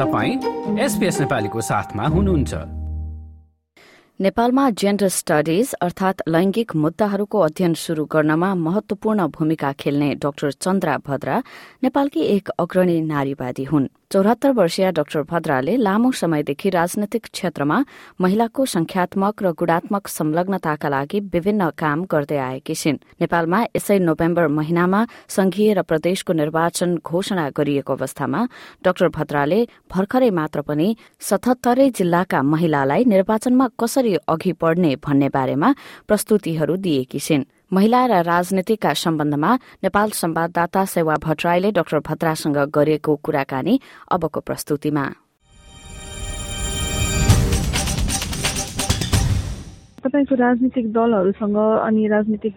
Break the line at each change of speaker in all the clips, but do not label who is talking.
नेपालीको साथमा हुनुहुन्छ।
नेपालमा जेन्डर स्टडिज अर्थात लैंगिक मुद्दाहरूको अध्ययन शुरू गर्नमा महत्वपूर्ण भूमिका खेल्ने डाक्टर चन्द्रा भद्रा नेपालकी एक अग्रणी नारीवादी हुन्। चौरात्तर वर्षीय डाक्टर भद्राले लामो समयदेखि राजनैतिक क्षेत्रमा महिलाको संख्यात्मक र गुणात्मक संलग्नताका लागि विभिन्न काम गर्दै आएकी छिन्। नेपालमा यसै नोभेम्बर महिनामा संघीय र प्रदेशको निर्वाचन घोषणा गरिएको अवस्थामा डाक्टर भद्राले भर्खरै मात्र पनि सतहत्तरै जिल्लाका महिलालाई निर्वाचनमा कसरी अघि बढ़ने भन्ने बारेमा प्रस्तुतिहरू दिएकी छिन्। महिला र राजनीतिका सम्बन्धमा नेपाल संवाददाता सेवा भट्टराईले डाक्टर भद्रासँग गरेको कुराकानी अबको प्रस्तुतिमा।
तपाईँको राजनीतिक दलहरूसँग अनि राजनीतिक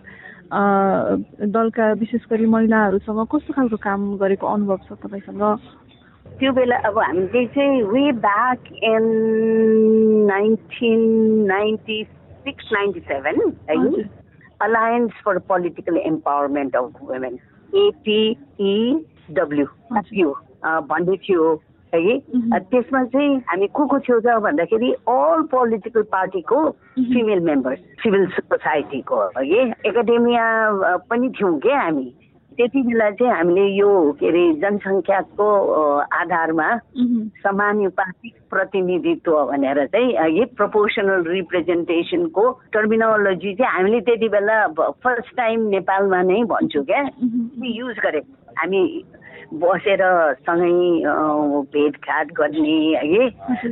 दलका विशेष गरी महिलाहरूसँग कस्तो खालको काम गरेको अनुभव छ तपाईँसँग?
त्यो बेला अब हामीले चाहिँ way back in nineteen ninety six ninety seven है? Alliance for Political Empowerment of Women, APEW भन्दै थियो है त्यसमा चाहिँ हामी को को थियौँ त भन्दाखेरि अल पोलिटिकल पार्टीको फिमेल मेम्बर्स सिभिल सोसाइटीको है एकाडेमिया पनि थियौँ क्या हामी? त्यति बेला चाहिँ हामीले यो के अरे जनसङ्ख्याको आधारमा समानुपातिक प्रतिनिधित्व भनेर चाहिँ यही प्रपोर्सनल रिप्रेजेन्टेसनको टर्मिनोलोजी चाहिँ हामीले त्यति बेला फर्स्ट टाइम नेपालमा नै भन्छु क्या। युज गरे। हामी बसेर सँगै भेटघाट गर्ने है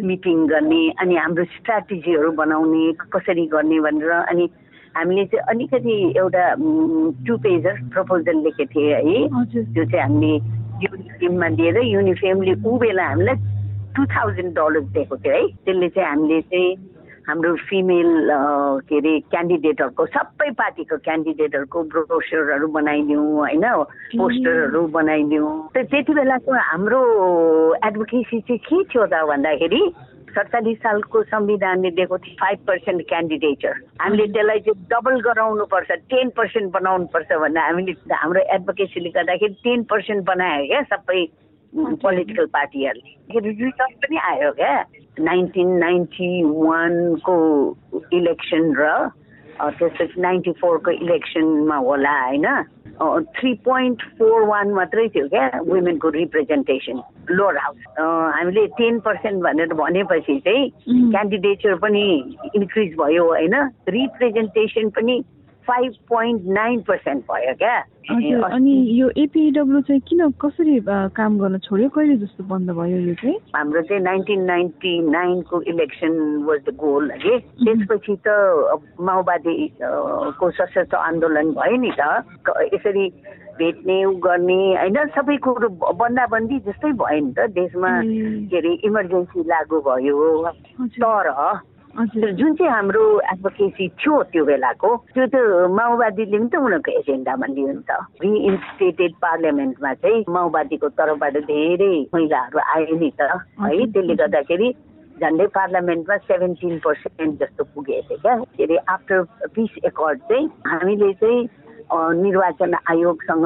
मिटिङ गर्ने अनि हाम्रो स्ट्राटेजीहरू बनाउने कसरी गर्ने भनेर अनि हामीले चाहिँ अलिकति एउटा टु पेजर प्रपोजल लेखेको थिएँ है। त्यो चाहिँ हामीले युनिफेममा दिएर युनिफेमले ऊ बेला हामीलाई टु थाउजन्ड डलर दिएको थियो है। त्यसले चाहिँ हामीले चाहिँ हाम्रो फिमेल के अरे क्यान्डिडेटहरूको सबै पार्टीको क्यान्डिडेटहरूको ब्रोसरहरू बनाइदिउँ होइन? पोस्टरहरू बनाइदिउँ। त्यति बेलाको हाम्रो एडभोकेसी चाहिँ के थियो त भन्दाखेरि सडचालिस सालको संविधानले दिएको थियो फाइभ पर्सेन्ट क्यान्डिडेटर हामीले त्यसलाई चाहिँ डबल गराउनु पर्छ टेन पर्सेन्ट बनाउनु पर्छ भन्ने हामीले हाम्रो एडभोकेसीले गर्दाखेरि टेन पर्सेन्ट बनायो क्या सबै पोलिटिकल पार्टीहरूले रिजल्ट पनि आयो क्या। नाइन्टिन नाइन्टी वानको इलेक्सन र त्यसपछि नाइन्टी फोरको इलेक्सनमा होला होइन थ्री पोइन्ट फोर वान मात्रै थियो क्या वुमेनको रिप्रेजेन्टेसन लोवर हाउस हामीले टेन पर्सेन्ट भनेर भनेपछि चाहिँ क्यान्डिडेचर पनि इन्क्रिज भयो होइन रिप्रेजेन्टेसन पनि फाइभ पोइन्ट नाइन पर्सेन्ट भयो क्या?
अनि यो एपिडब्ल्यू चाहिँ किन कसरी काम गर्न छोड्यो? कहिले जस्तो बन्द भयो यो चाहिँ?
हाम्रो चाहिँ नाइन्टिन नाइन्टी नाइनको इलेक्सन वाज द गोल अरे। त्यसपछि त माओवादी को सशस्त्र आन्दोलन भयो नि त। यसरी भेट्ने उ गर्ने होइन? सबै कुरो बन्दाबन्दी जस्तै भयो नि त। देशमा के अरे इमर्जेन्सी लागू भयो। तर जुन चाहिँ हाम्रो एडभोकेसी थियो त्यो बेलाको त्यो त माओवादीले पनि त उनीहरूको एजेन्डामा लियो नि त। रिइन्स्टेटेड पार्लियामेन्टमा चाहिँ माओवादीको तर्फबाट धेरै महिलाहरू आयो नि त। है त्यसले गर्दाखेरि झन्डै पार्लियामेन्टमा सेभेन्टिन पर्सेन्ट जस्तो पुगेको थियो क्या। के अरे आफ्टर पिस एकर्ड चाहिँ हामीले चाहिँ निर्वाचन आयोगसँग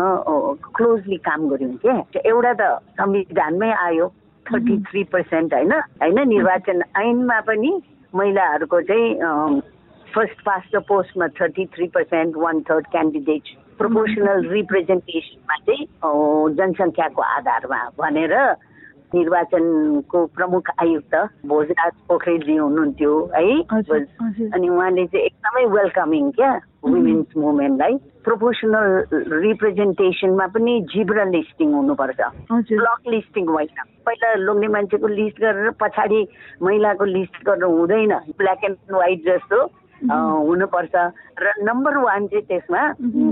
क्लोजली काम गऱ्यौँ क्या। एउटा त संविधानमै आयो। थर्टी थ्री पर्सेन्ट होइन होइन निर्वाचन ऐनमा पनि महिलाहरूको चाहिँ फर्स्ट पास्ट द पोस्टमा thirty three percent one third candidate proportional रिप्रेजेन्टेसनमा चाहिँ जनसङ्ख्याको आधारमा भनेर निर्वाचनको प्रमुख आयुक्त भोजराज पोखरेलजी हुनुहुन्थ्यो है? अनि उहाँले चाहिँ एकदमै वेलकमिङ क्या। वुमेन्स मुभमेन्टलाई प्रोपोर्सनल रिप्रेजेन्टेसनमा पनि जिब्र लिस्टिङ हुनुपर्छ. ब्लक लिस्टिङ होइन। पहिला लोग्ने मान्छेको लिस्ट गरेर पछाडि महिलाको लिस्ट गर्नु हुँदैन। ब्ल्याक एन्ड व्हाइट जस्तो। हुनुपर्छ। र नम्बर वान चाहिँ त्यसमा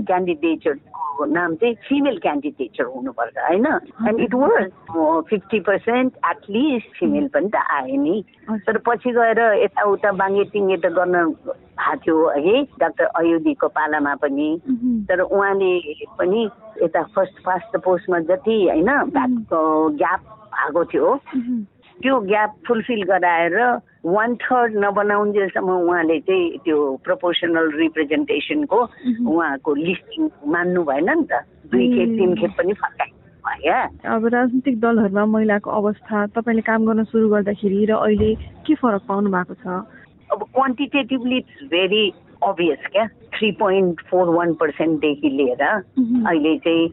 क्यान्डिडेटहरूको नाम चाहिँ फिमेल क्यान्डिडेटर हुनुपर्छ होइन? And it was fifty percent at least female पनि त आयो नि। तर पछि गएर यताउता बाङ्गेटिङ यता गर्न भएको थियो है डाक्टर अयोधीको पालामा पनि। तर उहाँले पनि यता फर्स्ट फास्ट पोस्टमा जति होइन ग्याप भएको थियो त्यो ग्याप फुलफिल गराएर वान थर्ड नबनाउन्जेलसम्म उहाँले चाहिँ त्यो प्रोपोर्सनल रिप्रेजेन्टेसनको उहाँको लिस्टिङ मान्नु भएन नि त दुई खेप तिन खेप पनि फर्काइ क्या
अब राजनीतिक दलहरूमा महिलाको अवस्था तपाईँले काम गर्न सुरु गर्दाखेरि र अहिले के फरक पाउनु भएको छ
अब क्वान्टिटेटिभली इट्स भेरी अभियस क्या थ्री पोइन्ट फोर वान पर्सेन्टदेखि लिएर अहिले चाहिँ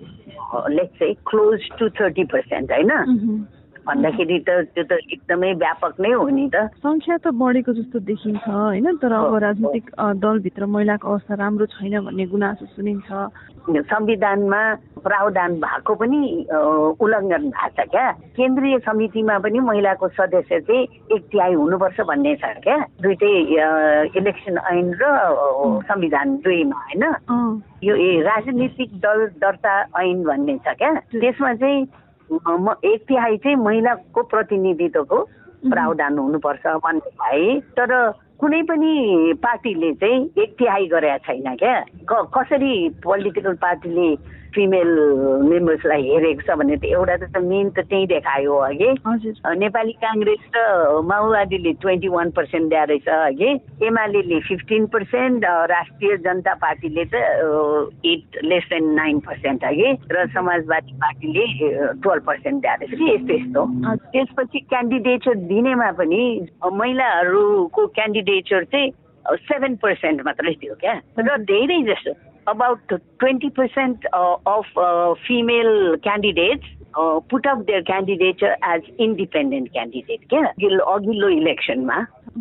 लेट्स चाहिँ क्लोज टु थर्टी पर्सेन्ट होइन भन्दाखेरि त त्यो त एकदमै व्यापक नै हो नि त।
सङ्ख्या त बढेको जस्तो देखिन्छ होइन? तर अब राजनीतिक दलभित्र महिलाको अवस्था राम्रो छैन भन्ने गुनासो सुनिन्छ।
संविधानमा प्रावधान भएको पनि उल्लङ्घन भएको छ क्या? केन्द्रीय समितिमा पनि महिलाको सदस्य चाहिँ एक तिहाई हुनुपर्छ भन्ने छ क्या? दुइटै इलेक्सन ऐन र संविधान दुईमा होइन? यो राजनीतिक दल दर्ता ऐन भन्ने छ क्या? त्यसमा चाहिँ एक तिहाई चाहिँ महिलाको प्रतिनिधित्वको प्रावधान हुनुपर्छ भन्ने भए तर कुनै पनि पार्टीले चाहिँ एक तिहाई गरेका छैन क्या? कसरी पोलिटिकल पार्टीले फिमेल मेम्बर्सलाई हेरेको छ भने त एउटा त मेन त त्यही देखायो अघि। नेपाली काङ्ग्रेस र माओवादीले ट्वेन्टी वान पर्सेन्ट दिएर रहेछ अघि। एमाले फिफ्टिन पर्सेन्ट राष्ट्रिय जनता पार्टीले त at less than nine percent अघि र समाजवादी पार्टीले टुवेल्भ पर्सेन्ट दिएर रहेछ कि यस्तो यस्तो। त्यसपछि क्यान्डिडेचर दिनेमा पनि महिलाहरूको क्यान्डिडेचर चाहिँ सेभेन पर्सेन्ट मात्रै थियो क्या। र धेरै जस्तो। About 20% uh, of uh, female candidates uh, put up their candidature as independent candidate. क्या? अघिल्लो इलेक्सनमा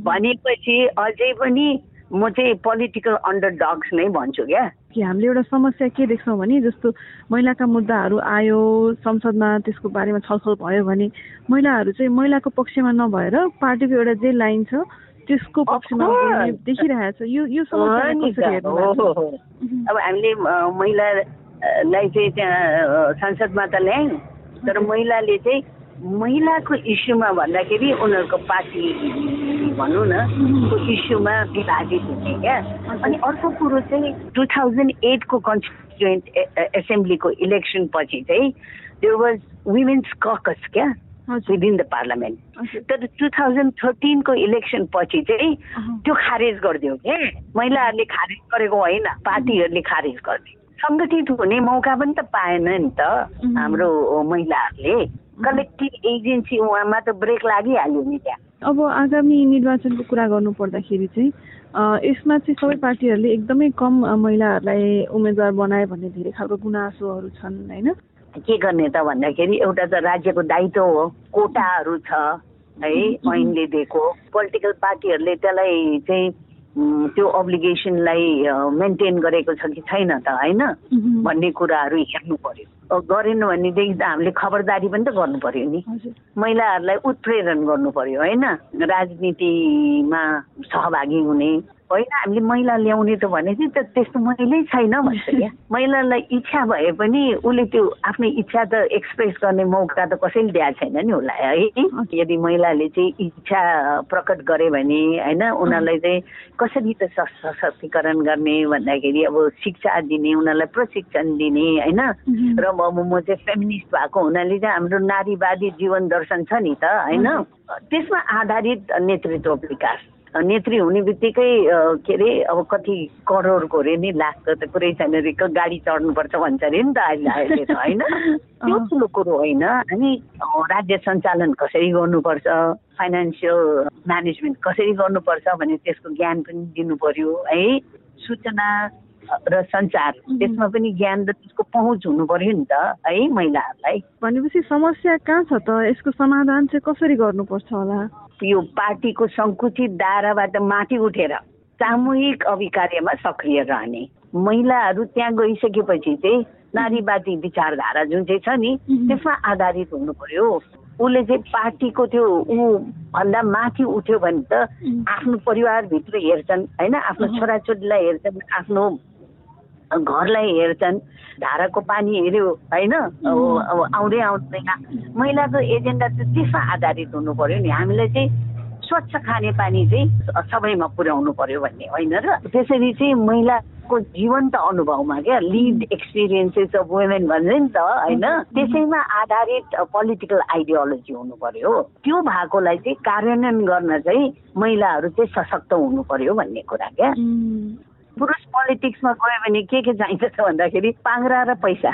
भनेपछि अझै पनि म। चाहिँ पोलिटिकल अन्डर डग्स नै भन्छु क्या?
कि हामीले एउटा समस्या के देख्छौँ भने जस्तो महिलाका मुद्दाहरू आयो संसदमा त्यसको बारेमा छलफल भयो भने महिलाहरू चाहिँ महिलाको पक्षमा नभएर पार्टीको एउटा जे लाइन छ त्यसको पक्षमा देखिरहेको छ। यो यो
अब हामीले महिलालाई चाहिँ त्यहाँ संसदमा त ल्यायौँ तर महिलाले चाहिँ महिलाको इस्युमा भन्दाखेरि उनीहरूको पार्टी भनौँ न को इस्युमा विभाजित हुने क्या अनि अर्को कुरो चाहिँ टु थाउजन्ड एटको कन्स्टिट्युएन्ट एसेम्ब्लीको इलेक्सन पछि चाहिँ देयर वाज वुमेन्स ककस क्या? विदिन द पार्लियामेन्ट तर टु थाउजन्ड थर्टिनको इलेक्सन पछि चाहिँ त्यो खारेज गरिदियो के? महिलाहरूले खारेज गरेको होइन पार्टीहरूले खारेज गरिदियो। सङ्गठित हुने मौका पनि त पाएन नि त हाम्रो महिलाहरूले। कलेक्टिभ एजेन्सी उहाँमा त ब्रेक लागिहाल्यो नि त्यहाँ।
अब आगामी निर्वाचनको कुरा गर्नु पर्दाखेरि चाहिँ यसमा चाहिँ सबै पार्टीहरूले एकदमै कम महिलाहरूलाई उम्मेद्वार बनाए भन्ने धेरै खालको गुनासोहरू छन् होइन?
के गर्ने त भन्दाखेरि एउटा त राज्यको दायित्व हो कोटाहरू छ है ऐनले दिएको। पोलिटिकल पार्टीहरूले त्यसलाई चाहिँ त्यो अब्लिगेसनलाई मेन्टेन गरेको छ कि छैन त होइन? भन्ने कुराहरू हेर्नु पर्यो। गरेन भनेदेखि त हामीले खबरदारी पनि त गर्नु पर्यो नि। महिलाहरूलाई उत्प्रेरण गर्नु पर्यो होइन? राजनीतिमा सहभागी हुने होइन हामीले महिला ल्याउने त भने चाहिँ त त्यस्तो महिलै छैन भन्छ क्या। महिलालाई इच्छा भए पनि उसले त्यो आफ्नो इच्छा त एक्सप्रेस गर्ने मौका त कसैले दिएको छैन नि उसलाई है? यदि महिलाले चाहिँ इच्छा प्रकट गरे भने होइन उनीहरूलाई चाहिँ कसरी त सशक्तिकरण गर्ने भन्दाखेरि अब शिक्षा दिने उनीहरूलाई प्रशिक्षण दिने होइन? र अब म चाहिँ फेमिनिस्ट भएको हुनाले चाहिँ हाम्रो नारीवादी जीवन दर्शन छ नि त होइन? त्यसमा आधारित नेतृत्व विकास। नेत्री हुने बित्तिकै के अरे अब कति करोडको अरे नि लाखको त कुरै छैन। अरे गाडी चढ्नुपर्छ भन्छ अरे नि त अहिले अहिले त होइन? त्यो ठुलो कुरो होइन। हामी राज्य सञ्चालन कसरी गर्नुपर्छ? फाइनेन्सियल म्यानेजमेन्ट कसरी गर्नुपर्छ भने त्यसको ज्ञान पनि दिनु पर्यो है? सूचना र सञ्चार त्यसमा पनि ज्ञान र त्यसको पहुँच हुनु पर्यो नि त है महिलाहरूलाई?
भनेपछि समस्या कहाँ छ त? यसको समाधान चाहिँ कसरी गर्नुपर्छ होला?
यो पार्टीको सङ्कुचित दायराबाट माथि उठेर सामूहिक अभिकार्यमा सक्रिय रहने। महिलाहरू त्यहाँ गइसकेपछि चाहिँ नारीवादी विचारधारा जुन चाहिँ छ नि त्यसमा आधारित हुनु पर्यो। उसले चाहिँ पार्टीको त्यो ऊ भन्दा माथि उठ्यो भने त आफ्नो परिवारभित्र हेर्छन् होइन? आफ्नो छोराछोरीलाई हेर्छन् आफ्नो घरलाई हेर्छन् धाराको पानी हेऱ्यो होइन? अब आउँदै आउँदैन। महिलाको एजेन्डा चाहिँ त्यसमा आधारित हुनु पर्यो नि। हामीलाई चाहिँ स्वच्छ खाने पानी चाहिँ सबैमा पुर्याउनु पर्यो भन्ने होइन र? त्यसरी चाहिँ महिलाको जीवन्त अनुभवमा क्या लिड एक्सपिरियन्सेस अफ वुमेन भन्छ नि त होइन? त्यसैमा आधारित पोलिटिकल आइडियोलोजी हुनु पर्यो त्यो भएकोलाई चाहिँ कार्यान्वयन गर्न चाहिँ महिलाहरू चाहिँ सशक्त हुनु पर्यो भन्ने कुरा क्या। पुरुष पोलिटिक्समा गयो भने के के चाहिन्छ भन्दाखेरि पाङ्रा र पैसा।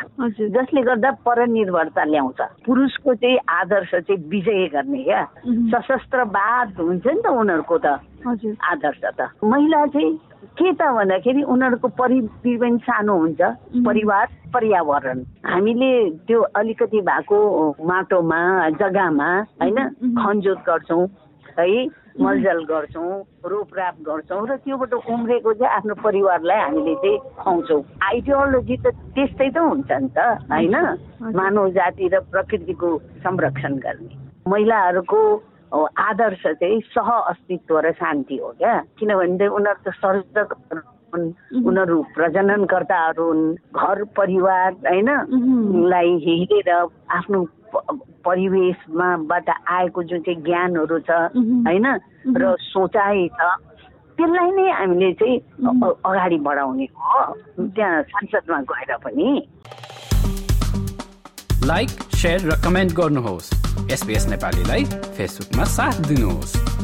जसले गर्दा परनिर्भरता ल्याउँछ। पुरुषको चाहिँ आदर्श चाहिँ विजय गर्ने क्या। सशस्त्रवाद हुन्छ नि त उनीहरूको त आदर्श त। महिला चाहिँ के त भन्दाखेरि उनीहरूको परिधि पनि सानो हुन्छ। परिवार पर्यावरण। हामीले त्यो अलिकति भएको माटोमा जग्गामा होइन खनजोत गर्छौँ। है मलजल गर्छौँ रोपराप गर्छौँ र त्योबाट उम्रेको चाहिँ आफ्नो परिवारलाई हामीले चाहिँ खुवाउँछौँ। आइडियोलोजी त त्यस्तै त हुन्छ नि त होइन? मानव जाति र प्रकृतिको संरक्षण गर्ने। महिलाहरूको आदर्श चाहिँ सह अस्तित्व र शान्ति हो क्या? किनभने उनीहरू त सर्जक उनीहरू प्रजननकर्ताहरू हुन् घर परिवार होइन? लाई हेरेर आफ्नो परिवेशमाबाट आएको जुन चाहिँ ज्ञानहरू छ होइन? र सोचाइ छ त्यसलाई नै हामीले चाहिँ अगाडि बढाउने हो। त्यहाँ संसदमा गएर पनि।
लाइक सेयर र कमेन्ट गर्नुहोस्। एसपिएस नेपालीलाई फेसबुकमा साथ दिनुहोस्।